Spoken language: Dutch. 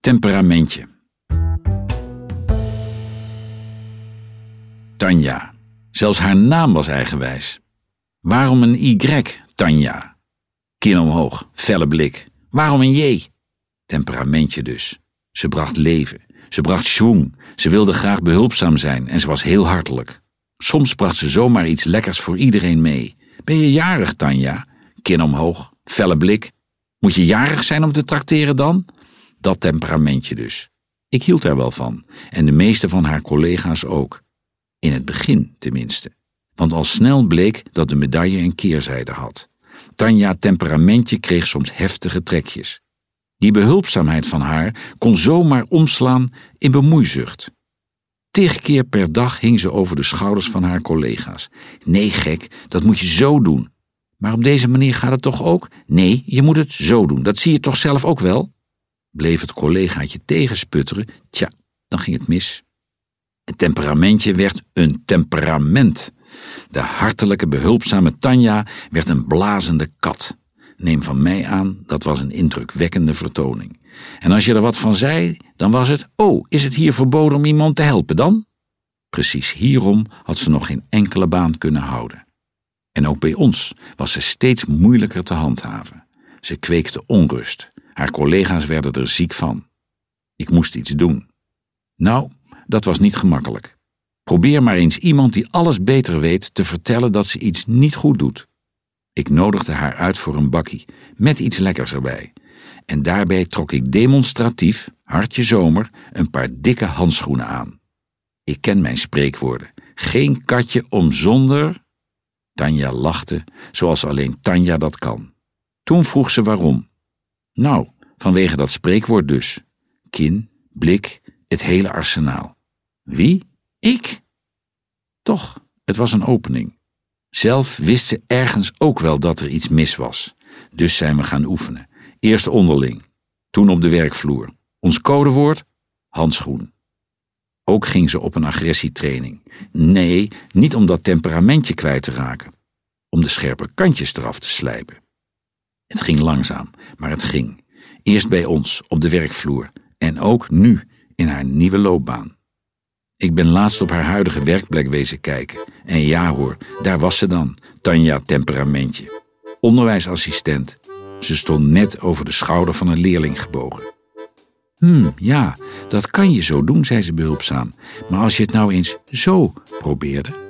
Temperamentje. Tanja. Zelfs haar naam was eigenwijs. Waarom een Y, Tanja? Kin omhoog, felle blik. Waarom een J? Temperamentje dus. Ze bracht leven. Ze bracht schwung. Ze wilde graag behulpzaam zijn en ze was heel hartelijk. Soms bracht ze zomaar iets lekkers voor iedereen mee. Ben je jarig, Tanja? Kin omhoog, felle blik. Moet je jarig zijn om te trakteren dan? Dat temperamentje dus. Ik hield er wel van, en de meeste van haar collega's ook. In het begin tenminste. Want al snel bleek dat de medaille een keerzijde had. Tanja temperamentje kreeg soms heftige trekjes. Die behulpzaamheid van haar kon zomaar omslaan in bemoeizucht. Tig keer per dag hing ze over de schouders van haar collega's. Nee, gek, dat moet je zo doen. Maar op deze manier gaat het toch ook? Nee, je moet het zo doen. Dat zie je toch zelf ook wel? Bleef het collegaatje tegensputteren, tja, dan ging het mis. Het temperamentje werd een temperament. De hartelijke, behulpzame Tanja werd een blazende kat. Neem van mij aan, dat was een indrukwekkende vertoning. En als je er wat van zei, dan was het: Oh, is het hier verboden om iemand te helpen dan? Precies hierom had ze nog geen enkele baan kunnen houden. En ook bij ons was ze steeds moeilijker te handhaven. Ze kweekte onrust. Haar collega's werden er ziek van. Ik moest iets doen. Nou, dat was niet gemakkelijk. Probeer maar eens iemand die alles beter weet te vertellen dat ze iets niet goed doet. Ik nodigde haar uit voor een bakkie, met iets lekkers erbij. En daarbij trok ik demonstratief, hartje zomer, een paar dikke handschoenen aan. Ik ken mijn spreekwoorden. Geen katje om zonder. Tanja lachte, zoals alleen Tanja dat kan. Toen vroeg ze waarom. Nou, vanwege dat spreekwoord dus. Kin, blik, het hele arsenaal. Wie? Ik? Toch, het was een opening. Zelf wist ze ergens ook wel dat er iets mis was. Dus zijn we gaan oefenen. Eerst onderling, toen op de werkvloer. Ons codewoord? Handschoen. Ook ging ze op een agressietraining. Nee, niet om dat temperamentje kwijt te raken. Om de scherpe kantjes eraf te slijpen. Het ging langzaam, maar het ging. Eerst bij ons, op de werkvloer. En ook nu, in haar nieuwe loopbaan. Ik ben laatst op haar huidige werkplek wezen kijken. En ja hoor, daar was ze dan, Tanja Temperamentje. Onderwijsassistent. Ze stond net over de schouder van een leerling gebogen. Hm, ja, dat kan je zo doen, zei ze behulpzaam. Maar als je het nou eens zo probeerde.